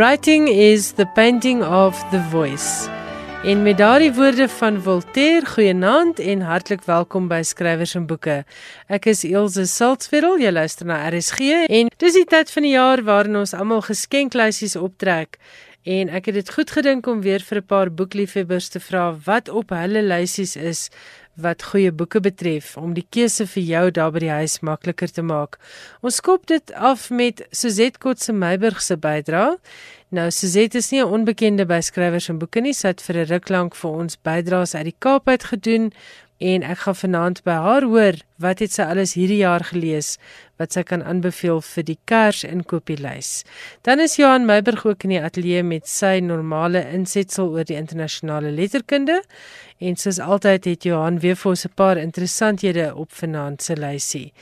Writing is the painting of the voice. En met daardie woorde van Voltaire, goeienaand en hartlik welkom by Skrywers en Boeke. Ek is Elsje Saltzfeld, jy luister na RSG en dis die tyd van die jaar waarin ons almal geskenklysies optrek. En ek het dit goed gedink om weer vir 'n paar boekliefhebbers te vra wat op hulle lysies is wat goeie boeke betref om die keuse vir jou daar by die huis makliker te maak. Ons skop dit af met Suzette Kotse Meiburg se bydrae. Nou Suzette is nie 'n onbekende by skrywers en boeke nie, sy het vir 'n ruk lank vir ons bydraes uit die Kaap uit gedoen en ek gaan vanaand by haar hoor wat het sy alles hierdie jaar gelees wat sy kan aanbeveel vir die kers inkopieslys. Dan is Johan Meiburg ook in die ateljee met sy normale insetsel oor die internasionale letterkunde en soos altyd het Johan weer vir ons 'n paar interessanthede op vanaand se lysie.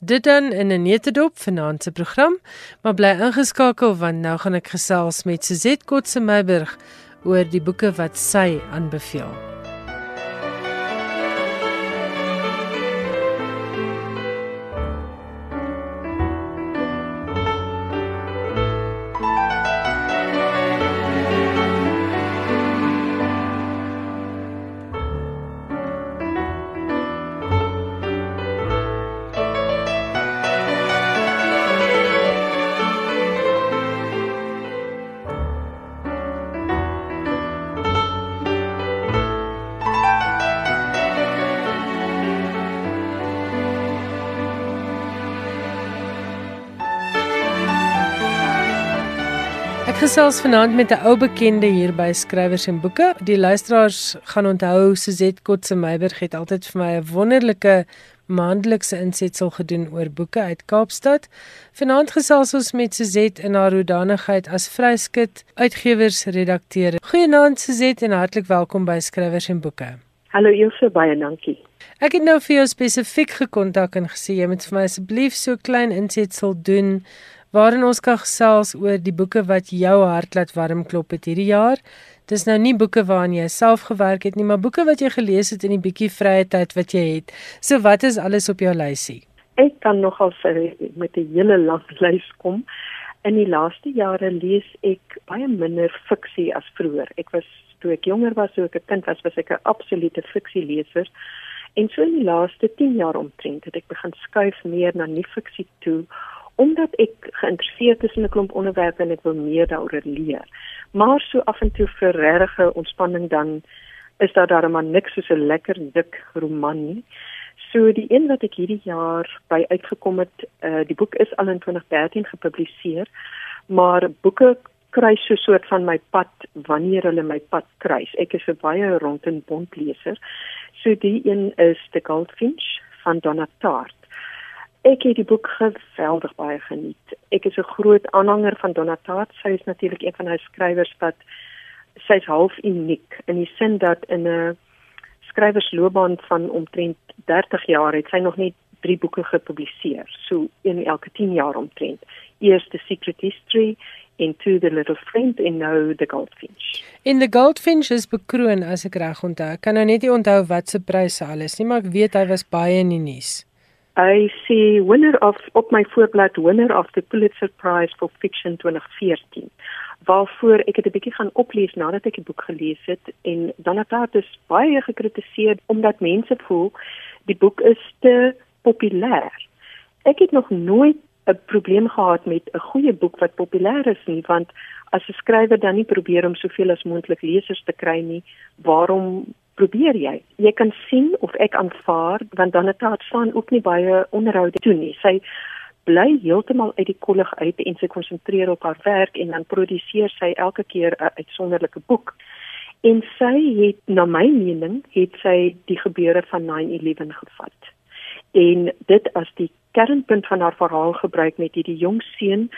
Dit dan in 'n netedop vanaand se program, maar bly ingeskakel want nou gaan ek gesels met Suzette Kotse Meiburg oor die boeke wat sy aanbeveel. Gesels vanaand met 'n ou bekende hier by Skrywers en Boeke. Die luisteraars gaan onthou Suzette Kotse Meiberg het altyd vir my 'n wonderlike maandelikse insetsel gedoen oor boeke uit Kaapstad. Vanaand gesels ons met Suzette in haar hoedanigheid as vryskut uitgewersredakteur. Goeienaand Suzette en hartlik welkom by Skrywers en Boeke. Hallo Ilse, baie dankie. Ek het nou vir jou spesifiek gekontak en gesê jy moet vir my asseblief so klein insetsel doen waarin ons kan gesels oor die boeke wat jou hart laat warm klop het hierdie jaar. Dis nou nie boeke waaraan jy self gewerk het nie, maar boeke wat jy gelees het in die bietjie vrye tyd wat jy het. So wat is alles op jou lysie? Ek kan nogal sê met 'n hele lang lys kom. In die laaste jare lees ek baie minder fiksie as vroeër. Ek was toe ek jonger was, toe ek 'n kind was, was ek 'n absolute fiksieleser. En so in die laaste 10 jaar omtrent het ek begin skuif meer na nie fiksie toe omdat ek geïnteresseerd is in 'n klomp onderwerpe en ek wil meer daaroor leer. Maar so af en toe vir regte ontspanning dan is daar darem niks soos 'n lekker dik roman nie. So die een wat ek hierdie jaar by uitgekom het, uh, die boek is al in 2013 gepubliseer, maar boeke kry so 'n soort van my pad wanneer hulle my pad kruis. Ek is 'n baie rond en bont leser. So die een is The Goldfinch van Donna Tartt. Ek het die boek geweldig baie geniet. Ek is 'n groot aanhanger van Donatat. Sy is natuurlik een van hy skrywers wat sy's half uniek in die sin dat in 'n skrywersloopbaan van omtrent 30 jaar het sy nog net 3 boeke gepubliseer. So in elke 10 jaar omtrent. Eers The Secret History en To the Little Friend en nou The Goldfinch. In The Goldfinch is bekroon as ek reg onthou. Ek kan nou net nie onthou wat se pryse alles nie, maar ek weet hy was baie in die nuus. I see winner of op my voorblad winner of the Pulitzer Prize for Fiction 2014. Waarvoor ek het 'n bietjie gaan oplees nadat ek die boek gelees het en dan het daar dus baie gekritiseer omdat mense voel die boek is te populêr. Ek het nog nooit 'n probleem gehad met 'n goeie boek wat populêr is nie want as 'n skrywer dan nie probeer om soveel as moontlik lesers te kry nie, waarom probeer jy? Jy kan sien of ek aanvaar want dan het haar staan ook nie baie onderhoude toe nie. Sy bly heeltemal uit die kollig uit en sy konsentreer op haar werk en dan produseer sy elke keer 'n uitsonderlike boek. En sy het na my mening het sy die gebeure van 9/11 gevat. En dit as die kernpunt van haar verhaal gebruik met hierdie jong seun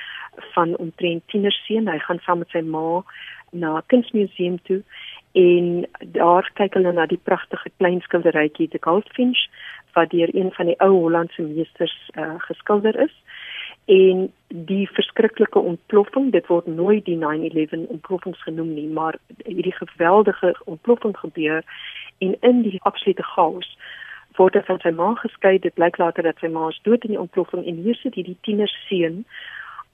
van omtrent tienerseun. Hy gaan saam met sy ma na kunsmuseum toe en daar kyk hulle na die pragtige klein skilderytjie die Goldfinch wat deur een van die ou Hollandse meesters uh, geskilder is. En die verskriklike ontploffing dit word nooit die 9/11 ontploffings genoem nie maar hierdie geweldige ontploffing gebeur en in die absolute chaos word hy van sy ma geskei dit blyk later dat sy ma is dood in die ontploffing en hier sit hierdie tiener seun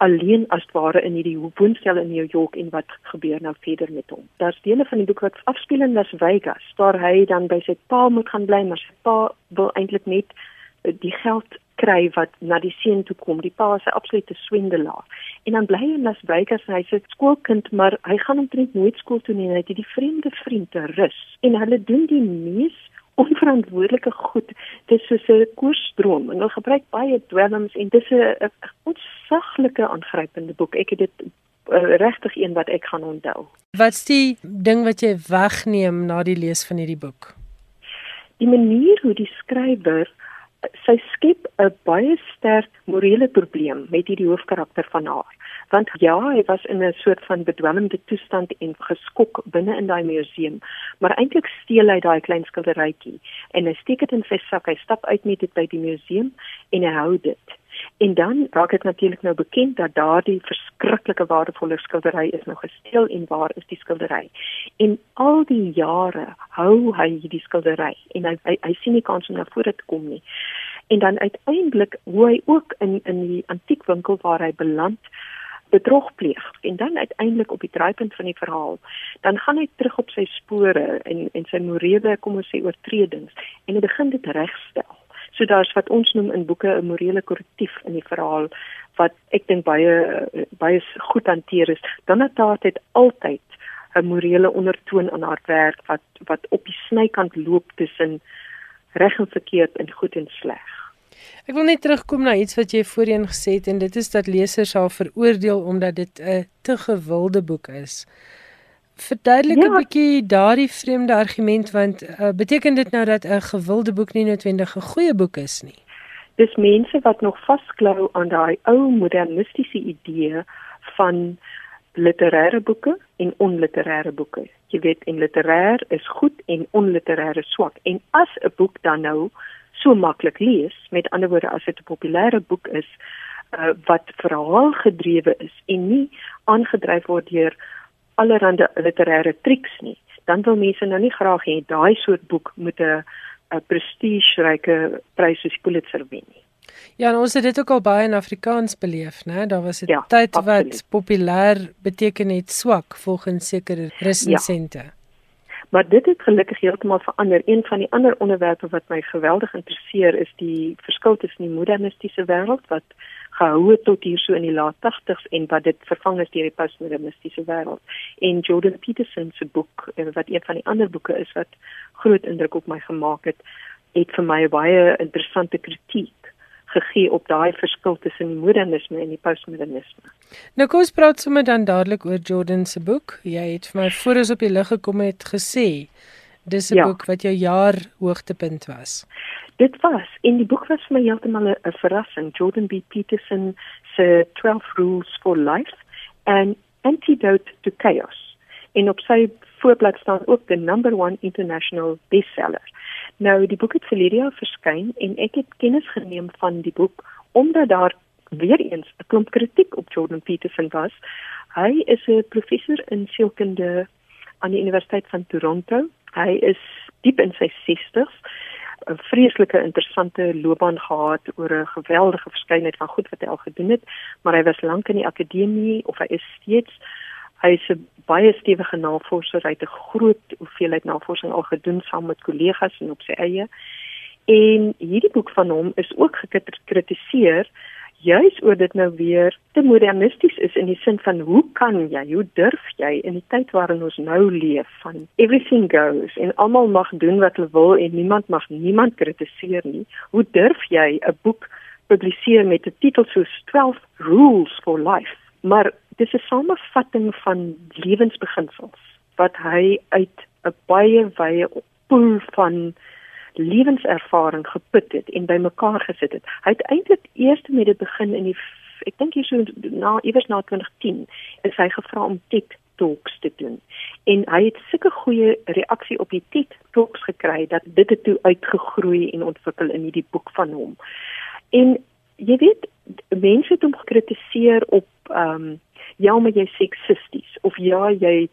alleen as ware in hierdie woonstel in New York en wat gebeur nou verder met hom. Daar's dele van die boek wat afspeel in Las Vegas, waar hy dan by sy pa moet gaan bly, maar sy pa wil eintlik net eh, die geld kry wat na die seun toe kom. Die pa is 'n absolute swindelaar. En dan bly hy in Las Vegas en hy's 'n skoolkind, maar hy gaan omtrent nooit skool toe nie. Hy het hierdie vreemde vriende rus. En hulle doen die mees onverantwoordelike goed. Dit is soos 'n koersdroom en hulle gebruik baie dwelms en dis 'n ontsaglike aangrypende boek. Ek het dit uh, regtig een wat ek gaan onthou. Wat's die ding wat jy wegneem na die lees van hierdie boek? Die manier hoe die skrywer sy skep 'n baie sterk morele probleem met hierdie hoofkarakter van haar. Want ja, hy was in 'n soort van bedwelmde toestand en geskok binne in daai museum, maar eintlik steel hy daai klein skilderytjie en hy steek dit in sy sak. Hy stap uit met dit by die museum en hy hou dit. En dan raak dit natuurlik nou bekend dat daardie verskriklike waardevolle skildery is nou gesteel en waar is die skildery? En al die jare hou hy hierdie skildery en hy hy, hy sien nie kans om na vore te kom nie. En dan uiteindelik hoe hy ook in in die antiekwinkel waar hy beland bedrog pleeg en dan uiteindelik op die draaipunt van die verhaal dan gaan hy terug op sy spore en en sy morele kom ons sê oortredings en hy begin dit regstel So daar's wat ons noem in boeke 'n morele korrektief in die verhaal wat ek dink baie baie goed hanteer is. Dan het daar dit altyd 'n morele ondertoon aan haar werk wat wat op die snykant loop tussen reg en verkeerd en goed en sleg. Ek wil net terugkom na iets wat jy voorheen gesê het en dit is dat lesers haar veroordeel omdat dit 'n te gewilde boek is. Verduidelik 'n ja. bietjie daardie vreemde argument want uh, beteken dit nou dat 'n gewilde boek nie noodwendig 'n goeie boek is nie? Dis mense wat nog vasklou aan daai ou modernistiese idee van literêre boeke en onliterêre boeke. Jy weet, en literêr is goed en onliterêr is swak. En as 'n boek dan nou so maklik lees, met ander woorde as dit 'n populêre boek is uh, wat verhaal gedrewe is en nie aangedryf word deur allerlei literêre triks nie, dan wil mense nou nie graag hê daai soort boek moet 'n 'n prestigeryke prys soos Pulitzer wen nie. Ja, ons het dit ook al baie in Afrikaans beleef, né? Daar was 'n ja, tyd absoluut. wat populêr beteken het swak volgens sekere resensente. Ja. Maar dit het gelukkig heeltemal verander. Een van die ander onderwerpe wat my geweldig interesseer is die verskil tussen die modernistiese wêreld wat gehou het tot hier so in die laat 80s en wat dit vervang is deur die postmodernistiese wêreld. En Jordan Peterson se boek eh, wat een van die ander boeke is wat groot indruk op my gemaak het, het vir my baie interessante kritiek gegee op daai verskil tussen die modernisme en die postmodernisme. Nou kom ons praat sommer dan dadelik oor Jordan se boek. Jy het vir my voor ons op die lig gekom het gesê dis 'n ja. boek wat jou jaar hoogtepunt was. Dit was in die boek was vir my heeltemal 'n verrassing. Jordan B. Peterson se 12 Rules for Life and Antidote to Chaos. En op sy voorblad staan ook the number 1 international bestseller. Nou die boek het verlede jaar verskyn en ek het kennis geneem van die boek omdat daar weer eens 'n klomp kritiek op Jordan Peterson was. Hy is 'n professor in sielkunde aan die Universiteit van Toronto. Hy is diep in sy 60's. 'n vreeslike interessante loopbaan gehad oor 'n geweldige verskeidenheid van goed wat hy al gedoen het, maar hy was lank in die akademie of hy is steeds hy is 'n baie stewige navorser, hy het 'n groot hoeveelheid navorsing al gedoen saam met kollegas en op sy eie. En hierdie boek van hom is ook gekritiseer juis oor dit nou weer te modernisties is in die sin van hoe kan jy, hoe durf jy in die tyd waarin ons nou leef van everything goes en almal mag doen wat hulle wil en niemand mag niemand kritiseer nie. Hoe durf jy 'n boek publiseer met 'n titel soos 12 Rules for Life? Maar dis 'n samevatting van lewensbeginsels wat hy uit 'n baie wye pool van lewenservaring geput het en bymekaar gesit het. Hy het eintlik eers met dit begin in die ek dink hier so na iewers na 2010 is hy gevra om TED Talks te doen. En hy het sulke goeie reaksie op die TED Talks gekry dat dit het toe uitgegroei en ontwikkel in hierdie boek van hom. En jy weet mense het hom gekritiseer op ehm um, ja, maar jy seksisties of ja, jy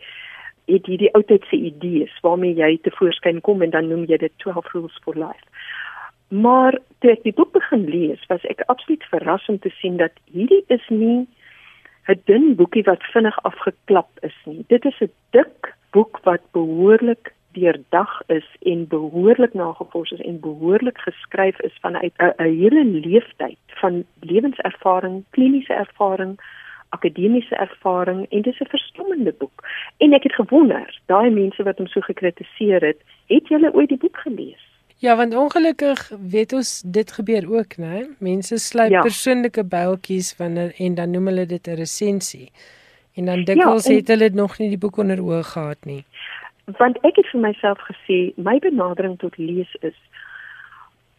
het hierdie oudtydse idees waarmee jy te voorskyn kom en dan noem jy dit 12 rules for life. Maar toe ek die boek begin lees, was ek absoluut verras om te sien dat hierdie is nie 'n dun boekie wat vinnig afgeklap is nie. Dit is 'n dik boek wat behoorlik deurdag is en behoorlik nagevors is en behoorlik geskryf is vanuit 'n hele leeftyd van lewenservaring, kliniese ervaring, akademiese ervaring en dis 'n verstommende boek. En ek het gewonder, daai mense wat hom so gekritiseer het, het julle ooit die boek gelees? Ja, want ongelukkig weet ons dit gebeur ook, né? Mense sluit ja. persoonlike byltjies wanneer en dan noem hulle dit 'n resensie. En dan dikwels ja, het hulle nog nie die boek onder oë gehad nie. Want ek het vir myself gesê, my benadering tot lees is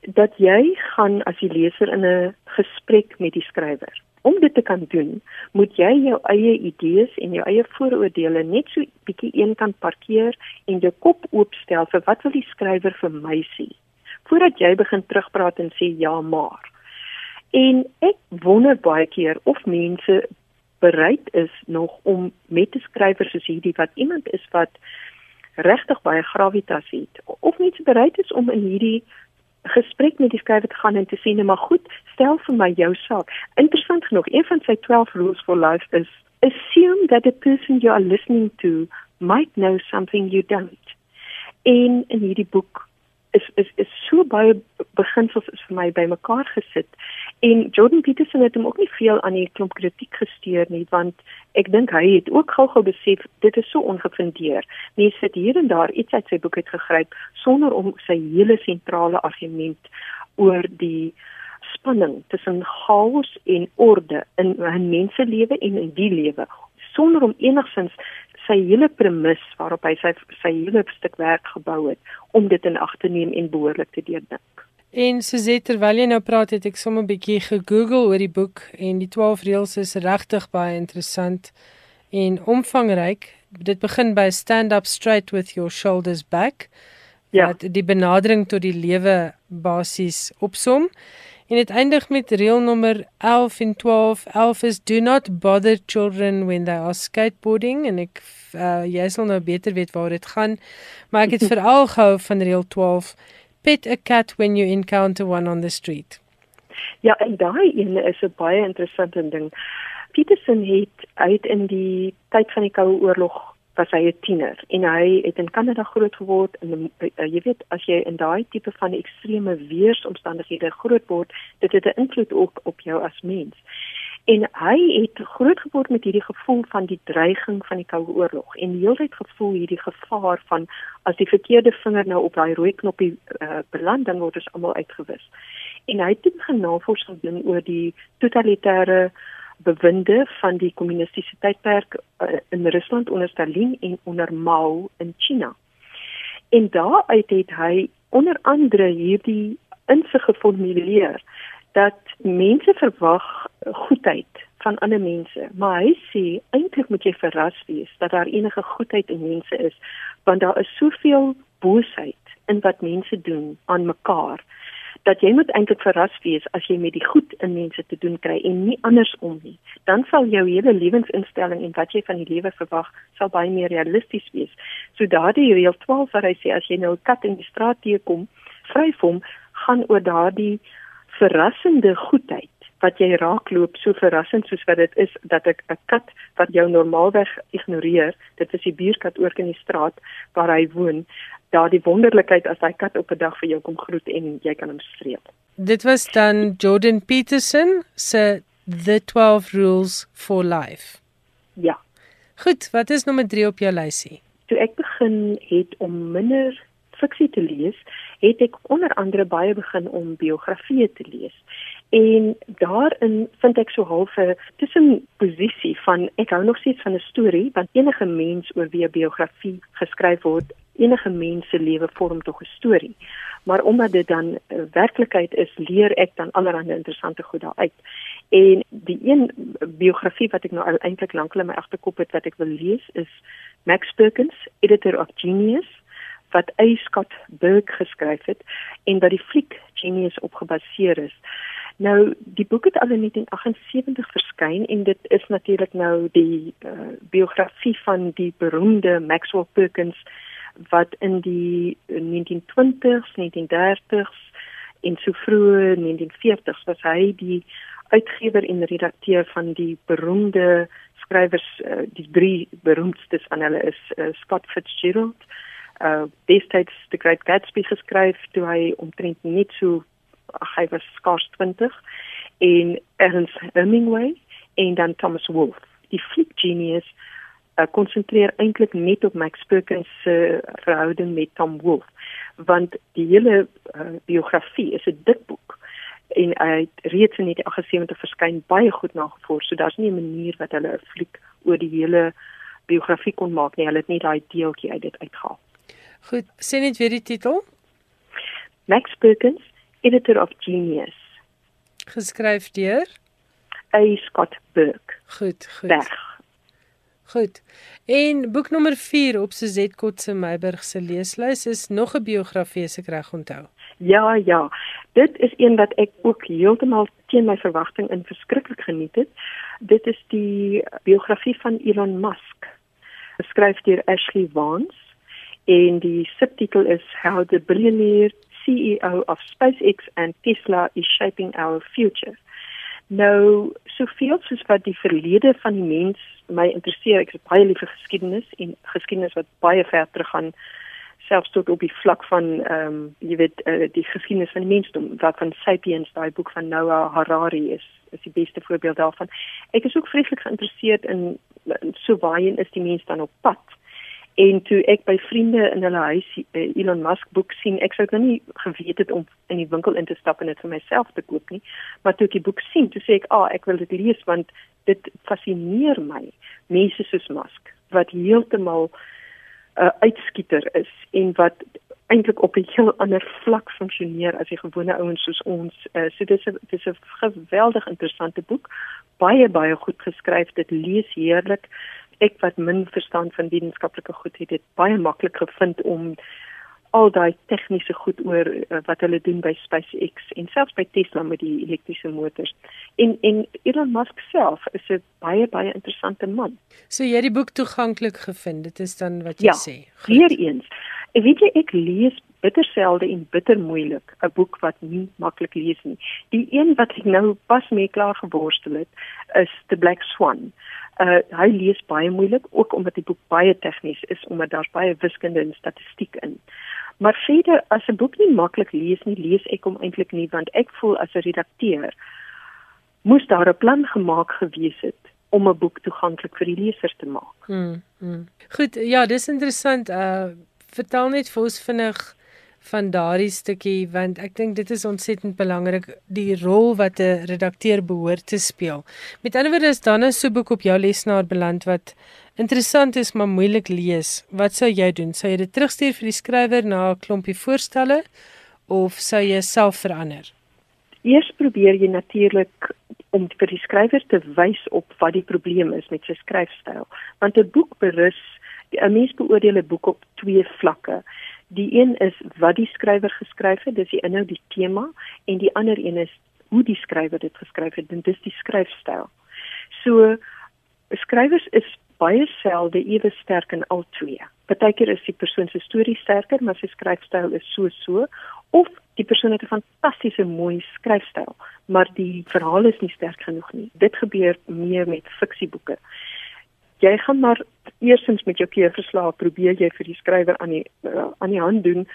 dat jy gaan as die leser in 'n gesprek met die skrywer om dit te kan doen, moet jy jou eie idees en jou eie vooroordeele net so bietjie eenkant parkeer en jou kop oopstel vir wat wil die skrywer vir my sê. Voordat jy begin terugpraat en sê ja maar. En ek wonder baie keer of mense bereid is nog om met 'n skrywer soos hierdie wat iemand is wat regtig baie gravitas het of mense bereid is om in hierdie gesprek met die skrywer te gaan en te sê net maar goed, stel vir my jou saak. Interessant genoeg, een van sy 12 rules for life is assume that the person you are listening to might know something you don't. En in hierdie boek is is is so baie beginsels is vir my bymekaar gesit. En Jordan Peterson het hom ook nie veel aan die klomp kritiek gesteer nie want ek dink hy het ook gou-gou besef dit is so ongefundeer. Mense het hier en daar iets uit sy boek uitgegryp sonder om sy hele sentrale argument oor die spanning tussen chaos en orde in 'n menselewe en in die lewe sonder om enigsins sy hele premis waarop hy sy sy hele stuk werk gebou het om dit in ag te neem en behoorlik te deurdink. En Suzette terwyl jy nou praat het ek sommer 'n bietjie gegoogel oor die boek en die 12 reëls is regtig baie interessant en omvangryk. Dit begin by stand up straight with your shoulders back. Ja, wat die benadering tot die lewe basies opsom. En dit eindig met reël nommer 11 en 12. 11 is do not bother children when they are skateboarding en ek uh, jy sal nou beter weet waar dit gaan. Maar ek het veral gehou van reël 12. Pet a cat when you encounter one on the street. Ja, en daai ene is 'n baie interessante ding. Peterson het uit in die tyd van die Koue Oorlog was hy 'n tiener en hy het in Kanada groot geword en uh, jy weet as jy in daai tipe van ekstreme weeromstandighede groot word, dit het 'n invloed ook op jou as mens. En hy het groot geword met hierdie gevoel van die dreiging van die Koue Oorlog en heeltyd gevoel hierdie gevaar van as die verkeerde vinger nou op daai rooi knoppie uh, beland dan word ons almal uitgewis. En hy het dit genavorsing doen oor die totalitêre bewinde van die kommunistiese tydperk uh, in Rusland onder Stalin en onder Mao in China. En daaruit het hy onder andere hierdie insig geformuleer dat mense verwag goedheid van ander mense, maar hy sê eintlik moet jy verras wees dat daar enige goedheid in mense is, want daar is soveel boosheid in wat mense doen aan mekaar dat jy moet eintlik verras wees as jy met die goed in mense te doen kry en nie andersom nie. Dan sal jou hele lewensinstelling en wat jy van die lewe verwag, sal baie meer realisties wees. So daardie reël 12 wat hy sê as jy nou 'n kat in die straat teekom, vryf hom, gaan oor daardie verrassende goedheid wat jy raakloop so verrassend soos wat dit is dat ek 'n kat wat jou normaalweg ignoreer, dit is die buurkat oor in die straat waar hy woon, daardie wonderlikheid as hy kat op 'n dag vir jou kom groet en jy kan hom streep. Dit was dan Jordan Peterson se The 12 Rules for Life. Ja. Goed, wat is nommer 3 op jou lysie? Toe ek begin het om minder fiksie te lees, het ek onder andere baie begin om biografieë te lees. En daarin vind ek so half 'n tussenposisie van ek hou nog steeds van 'n storie, want enige mens oor wie 'n biografie geskryf word, enige mens se lewe vorm tog 'n storie. Maar omdat dit dan uh, werklikheid is, leer ek dan allerlei interessante goed daaruit. En die een biografie wat ek nou eintlik lankal in my agterkop het wat ek wil lees is Max Perkins, editor of Genius wat A. Scott Berg geskryf het en wat die fliek Genius op gebaseer is. Nou die boek het al in 1978 verskyn en dit is natuurlik nou die uh, biografie van die beroemde Maxwell Perkins wat in die 1920s, 1930s en so vroeg 1940s was hy die uitgewer en redakteur van die beroemde skrywers uh, die drie beroemdstes van hulle is uh, Scott Fitzgerald uh destyds The Great Gatsby geskryf toe hy omtrent net so ag hy was skaars 20 en Ernest Hemingway en dan Thomas Wolfe. Die fliek genius uh, konsentreer eintlik net op Max Perkins se uh, verhouding met Tom Wolfe want die hele uh, biografie is 'n dik boek en hy het reeds in 1978 verskyn baie goed nagevors so daar's nie 'n manier wat hulle 'n fliek oor die hele biografie kon maak nie. Hulle het net daai deeltjie uit dit uitgehaal Goed, sê net weer die titel. Max Perkins, Editor of Genius. Geskryf deur A. Scott Burke. Goed, goed. Berg. Goed. En boek nommer 4 op Suzette Kotse Meiburg se leeslys is nog 'n biografie as ek reg onthou. Ja, ja. Dit is een wat ek ook heeltemal teen my verwagting in verskriklik geniet het. Dit is die biografie van Elon Musk. Geskryf deur Ashley Vance en die subtitel is How the Billionaire CEO of SpaceX and Tesla is Shaping Our Future. Nou, soveel soos wat die verlede van die mens my interesseer, ek is baie lief vir geskiedenis en geskiedenis wat baie ver teruggaan selfs tot op die vlak van ehm um, jy weet uh, die geskiedenis van die mensdom wat van Sapiens daai boek van Noah Harari is is die beste voorbeeld daarvan. Ek is ook vreeslik geïnteresseerd in, in so baie is die mens dan op pad En toe ek by vriende in hulle huis uh, Elon Musk boek sien, ek sou nou nie geweet het om in die winkel in te stap en dit vir myself te koop nie, maar toe ek die boek sien, toe sê ek, "Ag, ah, ek wil dit lees want dit fascineer my." Mense soos Musk wat heeltemal 'n uh, uitskieter is en wat eintlik op 'n heel ander vlak funksioneer as die gewone ouens soos ons. Uh, so dis 'n dis 'n geweldig interessante boek, baie baie goed geskryf, dit lees heerlik ek wat min verstand van wetenskaplike goed het dit baie maklik gevind om al daai tegniese goed oor uh, wat hulle doen by SpaceX en selfs by Tesla met die elektriese motors. En en Elon Musk self is 'n baie baie interessante man. So jy het die boek toeganklik gevind. Dit is dan wat jy ja, sê. Weer eens. Ek weet jy ek lees bitter selde en bitter moeilik 'n boek wat nie maklik lees nie. Die een wat ek nou pas mee klaar geworstel het is The Black Swan uh hy lees baie moeilik ook omdat die boek baie tegnies is omdat daar's baie wiskunde en statistiek in. Maar verder as 'n boek nie maklik lees nie, lees ek hom eintlik nie want ek voel as 'n redakteur moes daar 'n plan gemaak gewees het om 'n boek toeganklik vir die leser te maak. Hmm, hmm. Goed, ja, dis interessant. Uh vertel net vir ons vinnig van daardie stukkie want ek dink dit is ontsettend belangrik die rol wat 'n redakteur behoort te speel. Met ander woorde is dan 'n so boek op jou lesenaar beland wat interessant is maar moeilik lees. Wat sou jy doen? Sou jy dit terugstuur vir die skrywer na 'n klompie voorstelle of sou jy self verander? Eers probeer jy natuurlik om vir die skrywer te wys op wat die probleem is met sy skryfstyl. Want 'n boek berus 'n mens beoordeel 'n boek op twee vlakke. Die een is wat die skrywer geskryf het, dis die inhoud, die tema en die ander een is hoe die skrywer dit geskryf het, dit is die skryfstyl. So skrywers is baie selde ewe sterk in al twee. Partykeer is die persoon se storie sterker, maar sy skryfstyl is so so of die persoon het 'n fantastiese mooi skryfstyl, maar die verhaal is nie sterk genoeg nie. Dit gebeur meer met fiksieboeke jy gaan maar eersins met jou keurverslag probeer jy vir die skrywer aan die uh, aan die hand doen.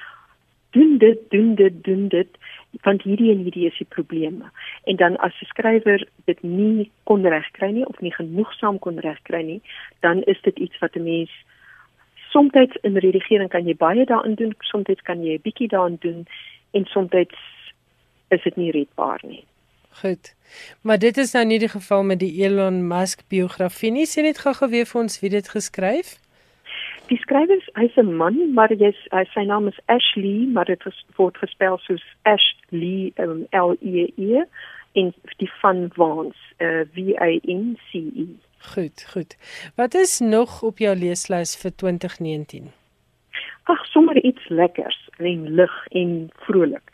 Doen dit doen dit doen dit want hierdie en hierdie is die probleme. En dan as die skrywer dit nie kon regkry nie of nie genoegsaam kon regkry nie dan is dit iets wat 'n mens soms in redigering kan jy baie daarin doen soms kan jy 'n bietjie daarin doen en soms is dit nie redbaar nie Goed. Maar dit is nou nie die geval met die Elon Musk biografie nie. Sê net gou-gou weer vir ons wie dit geskryf. Die skrywer is hy's 'n man, maar is hy sy naam is Ashley, maar dit word gespel soos Ashley um, L E E in die van Vance, uh, V A N C E. Goed, goed. Wat is nog op jou leeslys vir 2019? Ag, sommer iets lekkers en lig en vrolik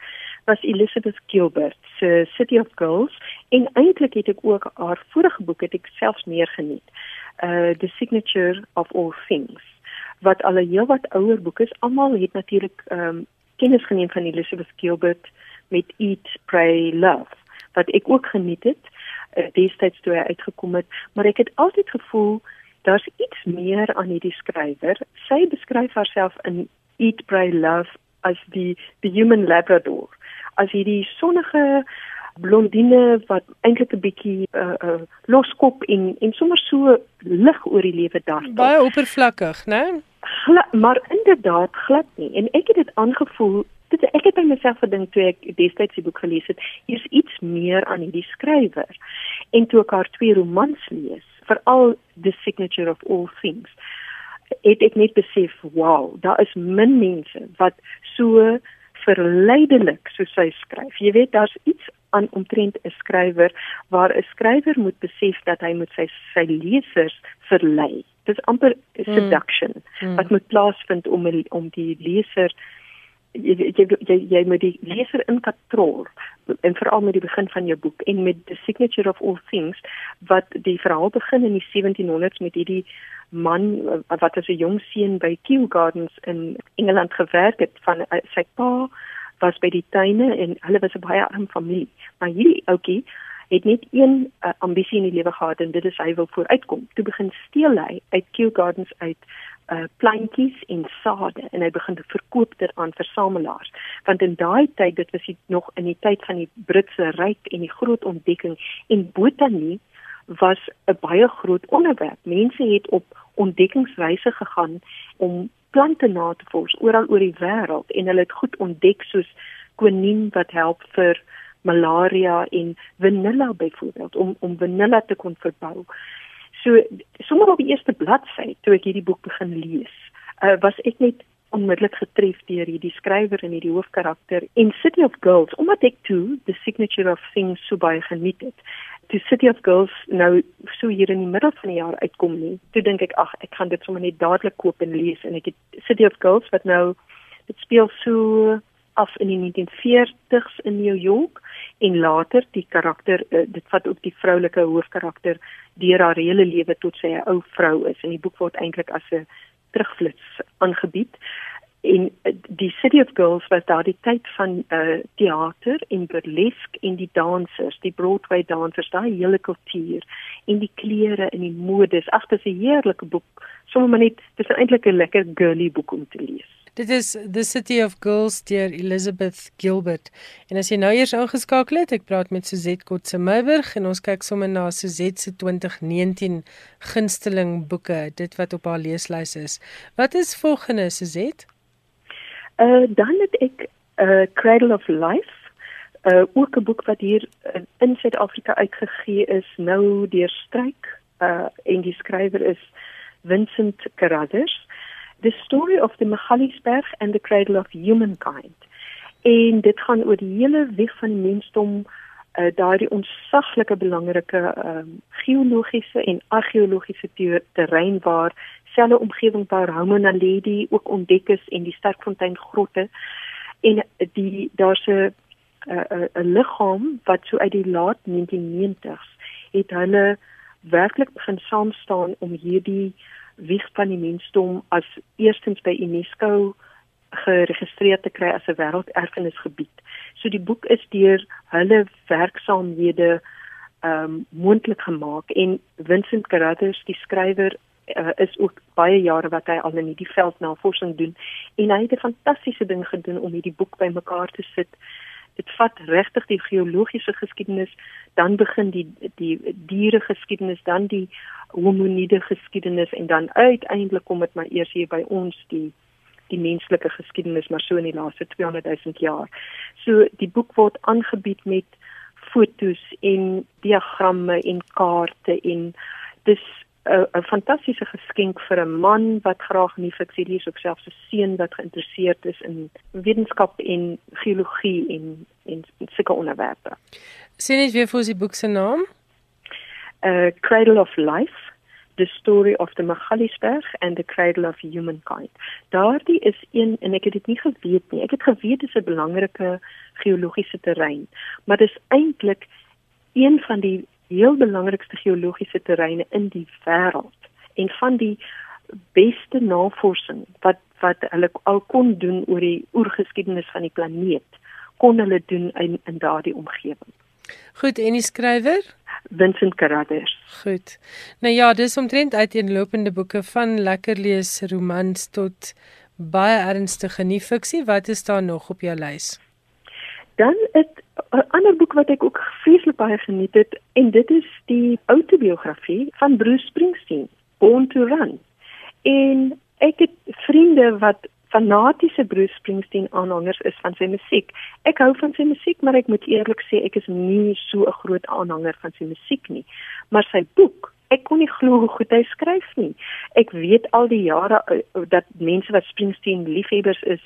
was Elizabeth Gilbert se City of Girls en eintlik het ek ook haar vorige boek het ek selfs meer geniet. Uh The Signature of All Things wat al 'n heelwat ouer boek is. Almal het natuurlik ehm um, kennis geneem van Elizabeth Gilbert met Eat, Pray, Love wat ek ook geniet het. uh, destyds toe hy uitgekom het, maar ek het altyd gevoel daar's iets meer aan hierdie skrywer. Sy beskryf haarself in Eat Pray Love as die die human labrador. As hierdie sonnige blondine wat eintlik 'n bietjie uh, uh, loskop en en sommer so lig oor die lewe daar. Baie oppervlakkig, né? Maar inderdaad glad nie. En ek het dit aangevoel dit ek het by myself gedink toe ek destyds die boek gelees het, hier's iets meer aan hierdie skrywer. En toe ek haar twee romans lees, veral The Signature of All Things, het ek net besef, wow, daar is min mense wat so verleidelik soos sy skryf. Jy weet, daar's iets aan omtrent 'n skrywer waar 'n skrywer moet besef dat hy moet sy sy lesers verlei. Dit is amper hmm. seduction mm. wat moet plaasvind om om die leser jy jy jy, jy moet die leser in kontrole en veral met die begin van jou boek en met the signature of all things wat die verhaal begin in die 1700s met hierdie man wat as 'n jong seun by Kew Gardens in Engeland gewerk het van uh, sy pa was by die tuine en hulle was 'n baie arm familie. Maar hierdie ouetjie het net een uh, ambisie in die lewe gehad en dit is hy wil vooruitkom. Toe begin steel hy uit Kew Gardens uit uh plantjies en sade en hy begin te verkoop dit aan versamelaars. Want in daai tyd dit was nog in die tyd van die Britse ryk en die groot ontdekking en botanie was 'n baie groot onderwerp mense het op ontdekkingsreise gegaan om plante na te vors oral oor die wêreld en hulle het goed ontdek soos quinine wat help vir malaria en vanilla byvoorbeeld om om vanilla te kon verbou So sommer op die eerste bladsy toe ek hierdie boek begin lees, uh, was ek net onmiddellik getref deur hierdie skrywer en hierdie hoofkarakter in City of Girls omdat ek toe the signature of things so baie geniet het. Die City of Girls nou so hier in die middel van die jaar uitkom nie. Toe dink ek ag ek gaan dit sommer net dadelik koop en lees en ek het City of Girls wat nou dit speel so af in die 1940s in New York en later die karakter uh, dit vat ook die vroulike hoofkarakter deur haar hele lewe tot sy 'n ou vrou is en die boek word eintlik as 'n terugflits aangebied in uh, die City of Girls was daar die tyd van uh, teater en burlesk en die dansers die Broadway dansers daai hele kultuur en die klere en die modes ag dit is 'n heerlike boek sommer net dis eintlik 'n lekker girly boek om te lees Dit is The City of Girls deur Elizabeth Gilbert. En as jy nou eers ingeskakel het, ek praat met Suzette Kotse Meiburg en ons kyk sommer na Suzette se 2019 gunsteling boeke, dit wat op haar leeslys is. Wat is volgende Suzette? Uh dan het ek uh Cradle of Life, uh ook 'n boek wat hier uh, in Suid-Afrika uitgegee is nou deur Stryk, uh en die skrywer is Vincent Carruthers the story of the Magaliesberg and the cradle of humankind. En dit gaan oor die hele weg van die mensdom, uh, daardie ontsaglike belangrike um, geologiese en argeologiese terrein waar selle omgewing waar Homona Lady ook ontdek is en die Sterkfontein grotte en die daar's 'n 'n liggaam wat so uit die laat 1990s het hulle werklik begin saam staan om hierdie wieg van die mensdom as eerstens by UNESCO geregistreer te kry as 'n wêrelderfenisgebied. So die boek is deur hulle werksaamhede ehm um, moontlik gemaak en Vincent Carruthers, die skrywer, uh, is ook baie jare wat hy al in hierdie veld navorsing doen en hy het 'n fantastiese ding gedoen om hierdie boek bymekaar te sit. Dit vat regtig die geologiese geskiedenis, dan begin die die diere geskiedenis, dan die hominide geskiedenis en dan uiteindelik kom dit maar eers hier by ons die die menslike geskiedenis maar so in die laaste 200 000 jaar. So die boek word aangebied met fotos en diagramme en kaarte en dis 'n fantastiese geskenk vir 'n man wat graag in die fiksie lees of selfs 'n seun wat geïnteresseerd is in wetenskap en geologie en en sulke onderwerpe. Sien jy weer vir die boek se naam? uh, Cradle of Life, the story of the Magaliesberg and the cradle of humankind. Daardie is een en ek het dit nie geweet nie. Ek het geweet dit is 'n belangrike geologiese terrein, maar dis eintlik een van die heel belangrikste geologiese terreine in die wêreld en van die beste navorsing wat wat hulle al kon doen oor die oergeskiedenis van die planeet kon hulle doen in in daardie omgewing. Goed, en die skrywer? Vincent Carruthers. Goed. Nou ja, dis omtrent uiteenlopende boeke van lekker lees romans tot baie ernstige nie fiksie. Wat is daar nog op jou lys? Dan 'n ander boek wat ek ook vreeslik baie geniet het en dit is die autobiografie van Bruce Springsteen, Born to Run. En ek het vriende wat fanatiese Bruce Springsteen aanhangers is van sy musiek. Ek hou van sy musiek, maar ek moet eerlik sê ek is nie so 'n groot aanhanger van sy musiek nie. Maar sy boek, ek kon nie glo hoe goed hy skryf nie. Ek weet al die jare uh, dat mense wat Springsteen liefhebbers is,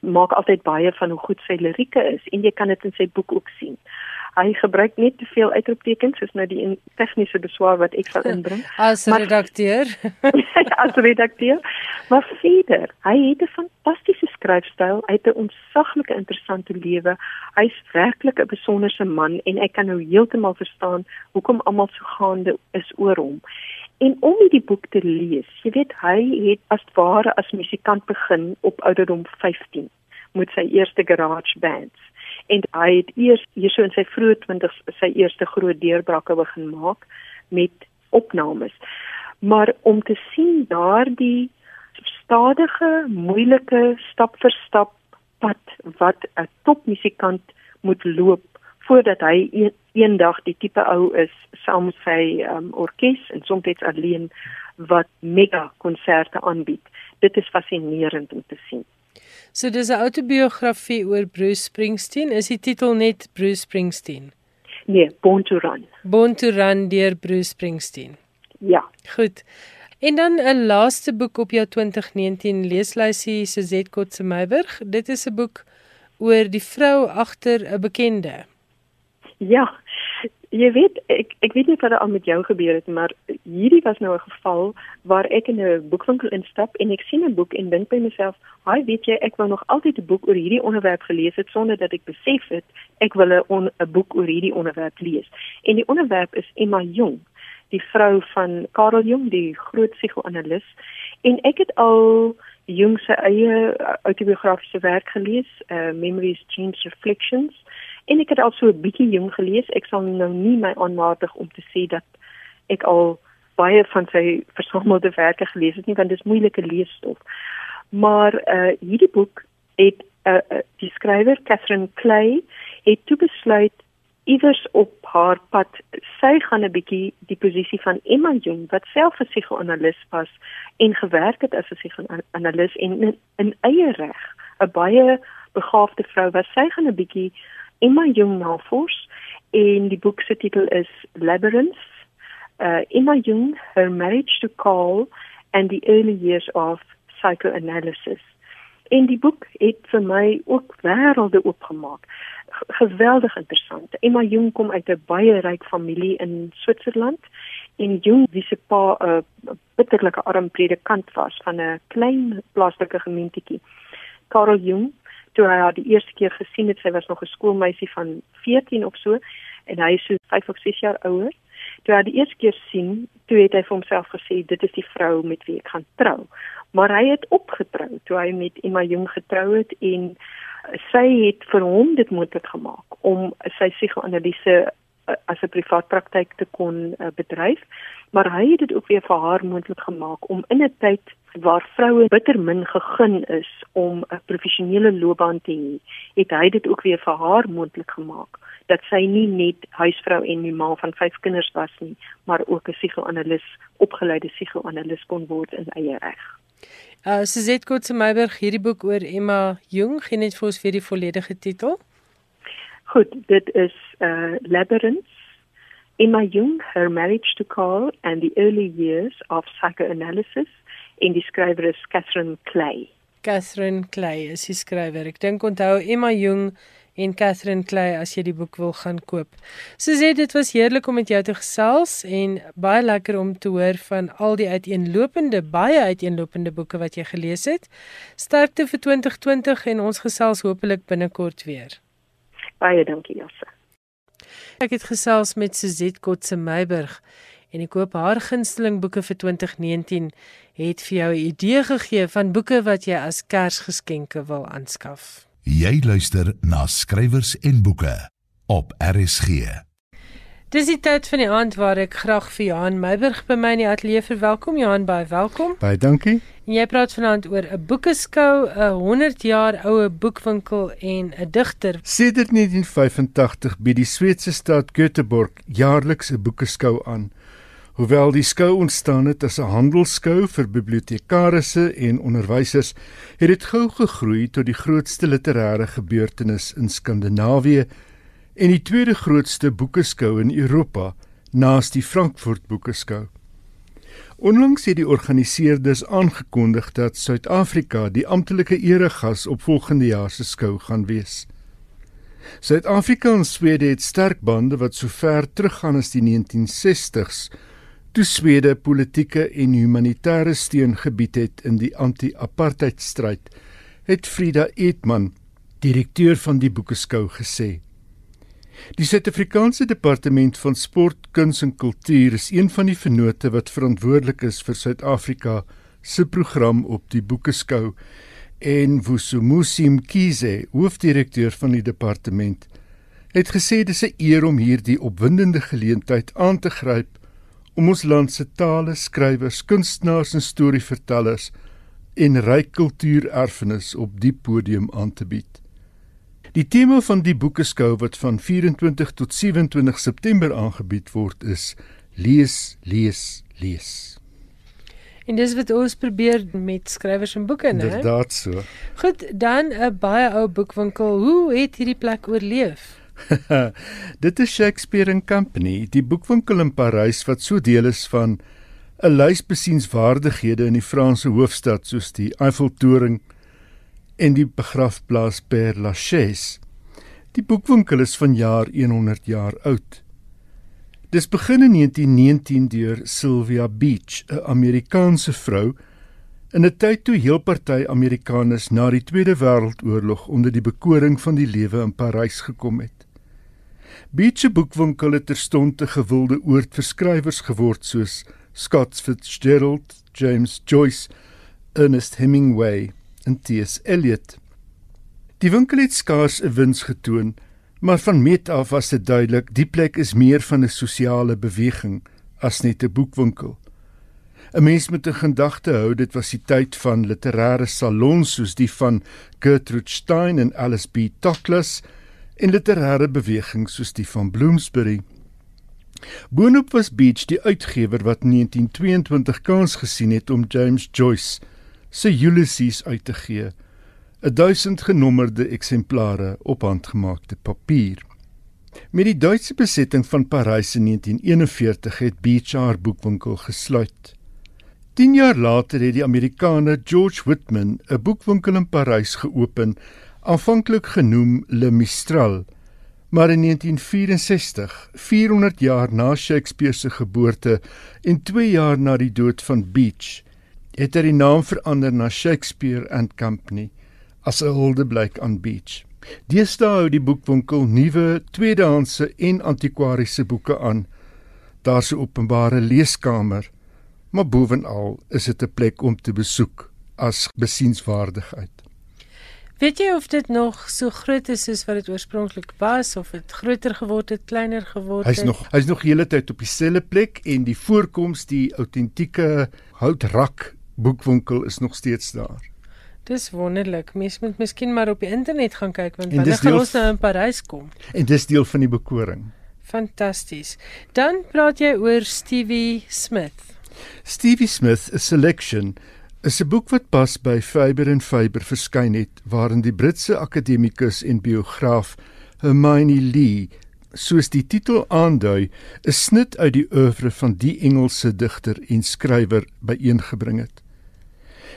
maak altyd baie van hoe goed sy lirieke is en jy kan dit in sy boek ook sien. Hy gebruik net te veel uitroeptekens is nou die tegniese beswaar wat ek sal inbring. As redakteur. As redakteur. Maar verder hy het 'n fantastiese skryfstyl. Hy het 'n ontsaglike interessante lewe. Hy's werklik 'n besonderse man en ek kan nou heeltemal verstaan hoekom almal so gaande is oor hom En om hierdie boek te lees, jy weet hy het as ware as musikant begin op ouderdom 15 met sy eerste garage bands en hy het eers hierso in sy vroeë 20's sy eerste groot deurbrake begin maak met opnames. Maar om te sien daardie stadige, moeilike stap vir stap pad wat 'n topmusikant moet loop voordat hy een, eendag die tipe ou is saam met sy um, orkes en soms alleen wat mega konserte aanbied. Dit is fascinerend om te sien. So dis 'n autobiografie oor Bruce Springsteen. Is die titel net Bruce Springsteen? Nee, Born to Run. Born to Run deur Bruce Springsteen. Ja. Goed. En dan 'n laaste boek op jou 2019 leeslysie, Suzette Kotse Meiburg. Dit is 'n boek oor die vrou agter 'n bekende. Ja, Jy weet ek ek weet nie wat al met jou gebeur het maar hierdie was nou 'n geval waar ek in 'n boekwinkel instap en ek sien 'n boek en dink by myself, "Haai, weet jy, ek wou nog altyd 'n boek oor hierdie onderwerp gelees het sonder dat ek besef het ek wil 'n 'n boek oor hierdie onderwerp lees." En die onderwerp is Emma Jong, die vrou van Karel Jong, die groot psigoanalis. En ek het al Jong se eie autobiografiese werk gelees, uh, Memories, Dreams, Reflections en ek het al so 'n bietjie jong gelees. Ek sal nou nie my aanmatig om te sê dat ek al baie van sy versamelde werke gelees het nie, want dit is moeilike leesstof. Maar uh hierdie boek het 'n uh, uh, die skrywer Catherine Clay het toe besluit iewers op haar pad sy gaan 'n bietjie die posisie van Emma Jung wat self 'n psigoanalis was en gewerk het as 'n psigoanalis en in, in eie reg 'n baie begaafde vrou was sy gaan 'n bietjie Emma Jung navors en die boek se titel is Labyrinth. Uh Emma Jung, Her Marriage to Carl and the Early Years of Psychoanalysis. En die boek het vir my ook wêrelde oopgemaak. Geweldig interessant. Emma Jung kom uit 'n baie ryk familie in Switserland en Jung wie se pa 'n uh, bitterlike arm predikant was van 'n klein plaaslike gemeentetjie. Karl Jung toe hy haar die eerste keer gesien het, sy was nog 'n skoolmeisie van 14 of so en hy is so 5 of 6 jaar ouer. Toe hy die eerste keer sien, toe het hy vir homself gesê dit is die vrou met wie ek gaan trou. Maar hy het opgetrou toe hy met Emma Jung getrou het en sy het vir hom dit moontlik gemaak om sy psigoanalise eh, as 'n privaat praktyk te kon uh, bedryf maar hy het dit ook weer vir haar moontlik gemaak om in 'n tyd waar vroue bitter min gegun is om 'n professionele loopbaan te hê, het hy dit ook weer vir haar moontlik gemaak dat sy nie net huisvrou en die ma van vyf kinders was nie, maar ook 'n psigoanalis, opgeleide psigoanalis kon word in eie reg. Uh Suzette Kotse Meiberg hierdie boek oor Emma Jung, gee net vir ons vir die volledige titel. Goed, dit is uh Labyrinth Emma Jung, Her Marriage to Carl and the Early Years of Psychoanalysis en die skrywer is Catherine Clay. Catherine Clay is die skrywer. Ek dink onthou Emma Jung en Catherine Clay as jy die boek wil gaan koop. Soos jy dit was heerlik om met jou te gesels en baie lekker om te hoor van al die uiteenlopende baie uiteenlopende boeke wat jy gelees het. Sterkte vir 2020 en ons gesels hopelik binnekort weer. Baie dankie Josse. Ek het gesels met Suzette Kotse Meiburg en ek koop haar gunsteling boeke vir 2019 het vir jou 'n idee gegee van boeke wat jy as Kersgeskenke wil aanskaf. Jy luister na skrywers en boeke op RSG. Dis die tyd van die aand waar ek graag vir Johan Meiburg by my in die ateljee verwelkom. Johan, baie welkom. Baie dankie. En jy praat vanaand oor 'n boekeskou, 'n 100 jaar oue boekwinkel en 'n digter. Sedert 1985 bied die Sweedse stad Göteborg jaarliks 'n boekeskou aan. Hoewel die skou ontstaan het as 'n handelskou vir bibliotekarisse en onderwysers, het dit gou gegroei tot die grootste literêre gebeurtenis in Skandinawië en die tweede grootste boekeskou in Europa, naas die Frankfurt Boekeskou. Onlangs het die organiseerders aangekondig dat Suid-Afrika die amptelike eregas op volgende jaar se skou gaan wees. Suid-Afrika en Swede het sterk bande wat sover teruggaan as die 1960s toe Swede politieke en humanitêre steun gebied het in die anti-apartheidstryd, het Frida Etman, direkteur van die boekeskou gesê. Die Suid-Afrikaanse Departement van Sport, Kuns en Kultuur is een van die vennote wat verantwoordelik is vir Suid-Afrika se program op die boekeskou en Vusumusi Mkhize, hoofdirekteur van die departement, het gesê dis 'n eer om hierdie opwindende geleentheid aan te gryp om ons land se tale, skrywers, kunstenaars en storievertellers en ryk kultuurerfenis op die podium aan te bied. Die tema van die boekeskou wat van 24 tot 27 September aangebied word is lees, lees, lees. En dis wat ons probeer met skrywers en boeke, né? Inderdaad so. Goed, dan 'n baie ou boekwinkel. Hoe het hierdie plek oorleef? Dit is Shakespeare and Company, die boekwinkel in Parys wat so deel is van 'n lys besienswaardighede in die Franse hoofstad soos die Eiffeltoring en die begrafplaas Père Lachaise. Die boekwinkel is van jaar 100 jaar oud. Dis begin in 1919 deur Sylvia Beach, 'n Amerikaanse vrou in 'n tyd toe heel party Amerikaners na die Tweede Wêreldoorlog onder die bekoring van die lewe in Parys gekom het. Beach boekwinkel het terstond 'n gewilde oord vir skrywers geword soos Scott Fitzgerald, James Joyce, Ernest Hemingway en T.S. Eliot. Die winkel het skaars 'n wins getoon, maar van meet af was dit duidelik die plek is meer van 'n sosiale beweging as net 'n boekwinkel. 'n Mens moet 'n gedagte hou, dit was die tyd van literêre salons soos die van Gertrude Stein en Alice B. Toklas en literêre bewegings soos die van Bloomsbury. Boonop was Beach die uitgewer wat in 1922 kans gesien het om James Joyce se Ulysses uit te gee, 'n duisend genommerde eksemplare op handgemaakte papier. Met die Duitse besetting van Parys in 1941 het Beach haar boekwinkel gesluit. 10 jaar later het die Amerikaner George Whitman 'n boekwinkel in Parys geopen aanvanklik genoem Le Mistral, maar in 1964, 400 jaar na Shakespeare se geboorte en 2 jaar na die dood van Beach, het hy die naam verander na Shakespeare and Company as 'n huldeblyk aan Beach. Deesdae hou die boekwinkel nuwe, tweedehandse en antikwariese boeke aan. Daar's 'n openbare leeskamer, maar bovenal is dit 'n plek om te besoek as besienswaardigheid. Weet jy of dit nog so groot is soos wat dit oorspronklik was of dit groter geword het, kleiner geword het? Hy's nog hy's nog hele tyd op dieselfde plek en die voorkoms die autentieke houtrak boekwinkel is nog steeds daar. Dis wonderlik. Mens moet miskien maar op die internet gaan kyk want wanneer gaan ons nou in Parys kom? En dis deel van die bekoring. Fantasties. Dan praat jy oor Stevie Smith. Stevie Smith, a selection is 'n boek wat pas by Faber en Faber verskyn het waarin die Britse akademikus en biograaf Hermione Lee soos die titel aandui 'n snit uit die oeuvre van die Engelse digter en skrywer byeengebring het.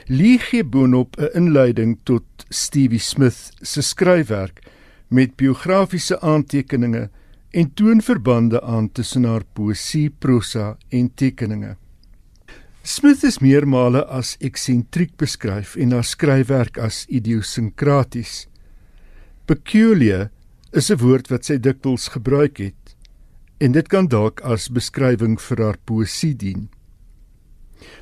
Lee gee boonop 'n inleiding tot Stevie Smith se skryfwerk met biografiese aantekeninge en toon verbande aan tussen haar poësie, prosa en tekeninge. Smith is meermale as eksentriek beskryf en haar skryfwerk as idiosinkraties. Peculiar is 'n woord wat sy dikwels gebruik het en dit kan dalk as beskrywing vir haar poësie dien.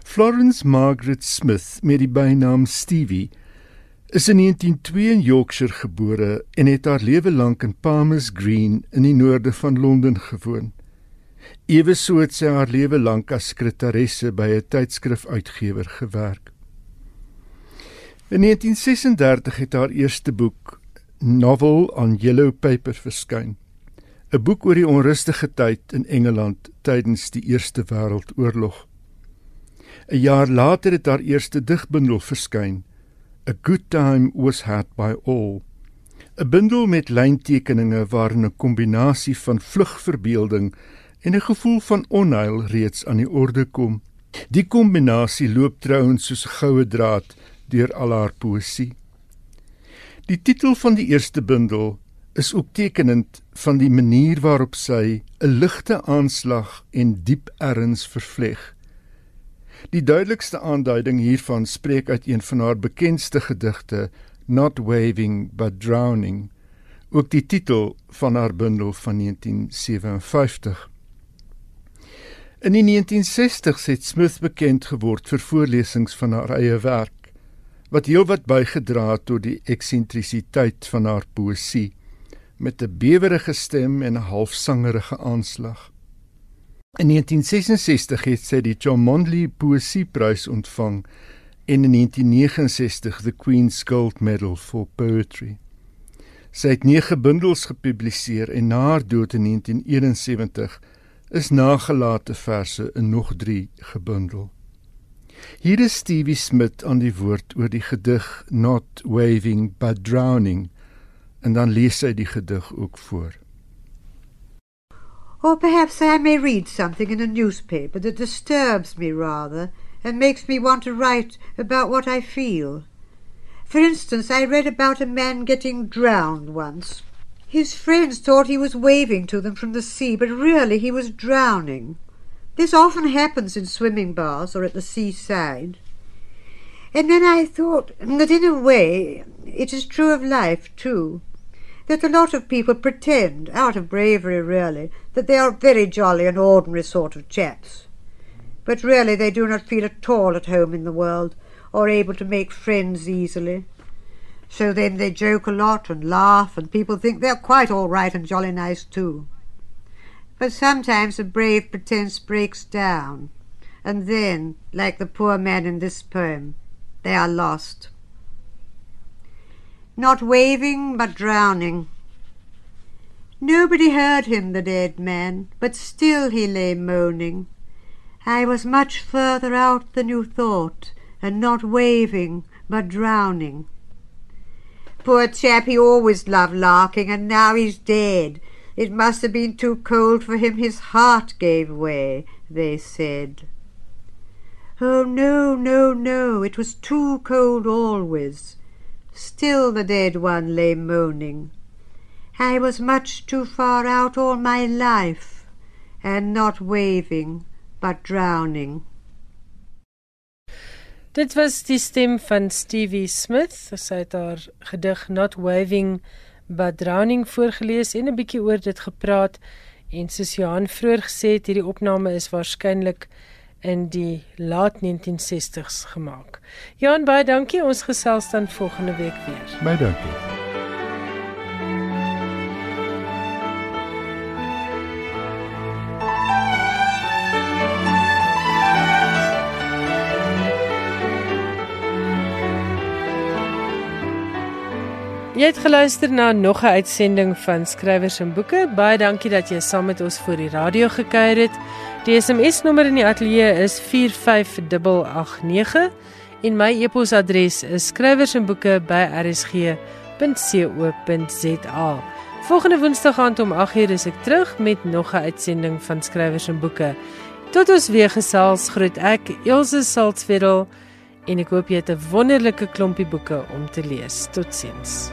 Florence Margaret Smith met die bynaam Stevie is in 1902 in Yorkshire gebore en het haar lewe lank in Palmers Green in die noorde van Londen gewoon. Ewe so het sy haar lewe lank as sekretaresse by 'n tydskrifuitgewer gewerk. In 1936 het haar eerste boek, Novel on Yellow Paper, verskyn. 'n Boek oor die onrustige tyd in Engeland tydens die Eerste Wêreldoorlog. 'n Jaar later het haar eerste digbundel verskyn, A Good Time Was Had by All. 'n Bundel met lyntekeninge waarin 'n kombinasie van vlugverbeelding en 'n gevoel van onheil reeds aan die orde kom. Die kombinasie loop trouens soos 'n goue draad deur al haar poësie. Die titel van die eerste bundel is ook tekenend van die manier waarop sy 'n ligte aanslag en diep erns vervleg. Die duidelikste aanduiding hiervan spreek uit een van haar bekendste gedigte, Not Waving but Drowning, ook die titel van haar bundel van 1957. In die 1960s het Smith bekend geword vir voorlesings van haar eie werk, wat heelwat bygedra het tot die eksentrisiteit van haar poësie met 'n bewerige stem en 'n halfsangerige aanslag. In 1966 het sy die John Mondley Poesieprys ontvang en in 1969 the Queen's Gold Medal for Poetry. Sy het 9 bundels gepubliseer en na haar dood in 1971 is nagelate verse in nog 3 gebundel. Hier is Stevie Smith aan die woord oor die gedig Not Waving but Drowning en dan lees sy die gedig ook voor. Or perhaps I may read something in a newspaper that disturbs me rather and makes me want to write about what I feel. For instance, I read about a man getting drowned once. His friends thought he was waving to them from the sea, but really he was drowning. This often happens in swimming baths or at the seaside. And then I thought that in a way it is true of life too that a lot of people pretend, out of bravery really, that they are very jolly and ordinary sort of chaps. But really they do not feel at all at home in the world, or able to make friends easily. So then they joke a lot and laugh, and people think they're quite all right and jolly nice too. But sometimes a brave pretense breaks down, and then, like the poor man in this poem, they are lost not waving but drowning. Nobody heard him, the dead man, but still he lay moaning. I was much further out than you thought, and not waving but drowning. Poor chap, he always loved larking, and now he's dead. It must have been too cold for him, his heart gave way, they said. Oh, no, no, no, it was too cold always. Still the dead one lay moaning. I was much too far out all my life, and not waving, but drowning. Dit was die stem van Stevie Smith. Sy het haar gedig Not Waving but Drowning voorgeles en 'n bietjie oor dit gepraat en soos Johan vroeër gesê het, hierdie opname is waarskynlik in die laat 1960s gemaak. Jan baie dankie. Ons gesels dan volgende week weer. Baie dankie. Jy het geluister na nog 'n uitsending van Skrywers en Boeke. Baie dankie dat jy saam met ons voor die radio gekuier het. Die SMS nommer in die ateljee is 45889 en my e-posadres is skrywersenboeke@rsg.co.za. Volgende Woensdag aand om 8:00 is ek terug met nog 'n uitsending van Skrywers en Boeke. Tot ons weer gesels, groet ek Elsje Salzwetel en ek hoop jy het 'n wonderlike klompie boeke om te lees. Totsiens.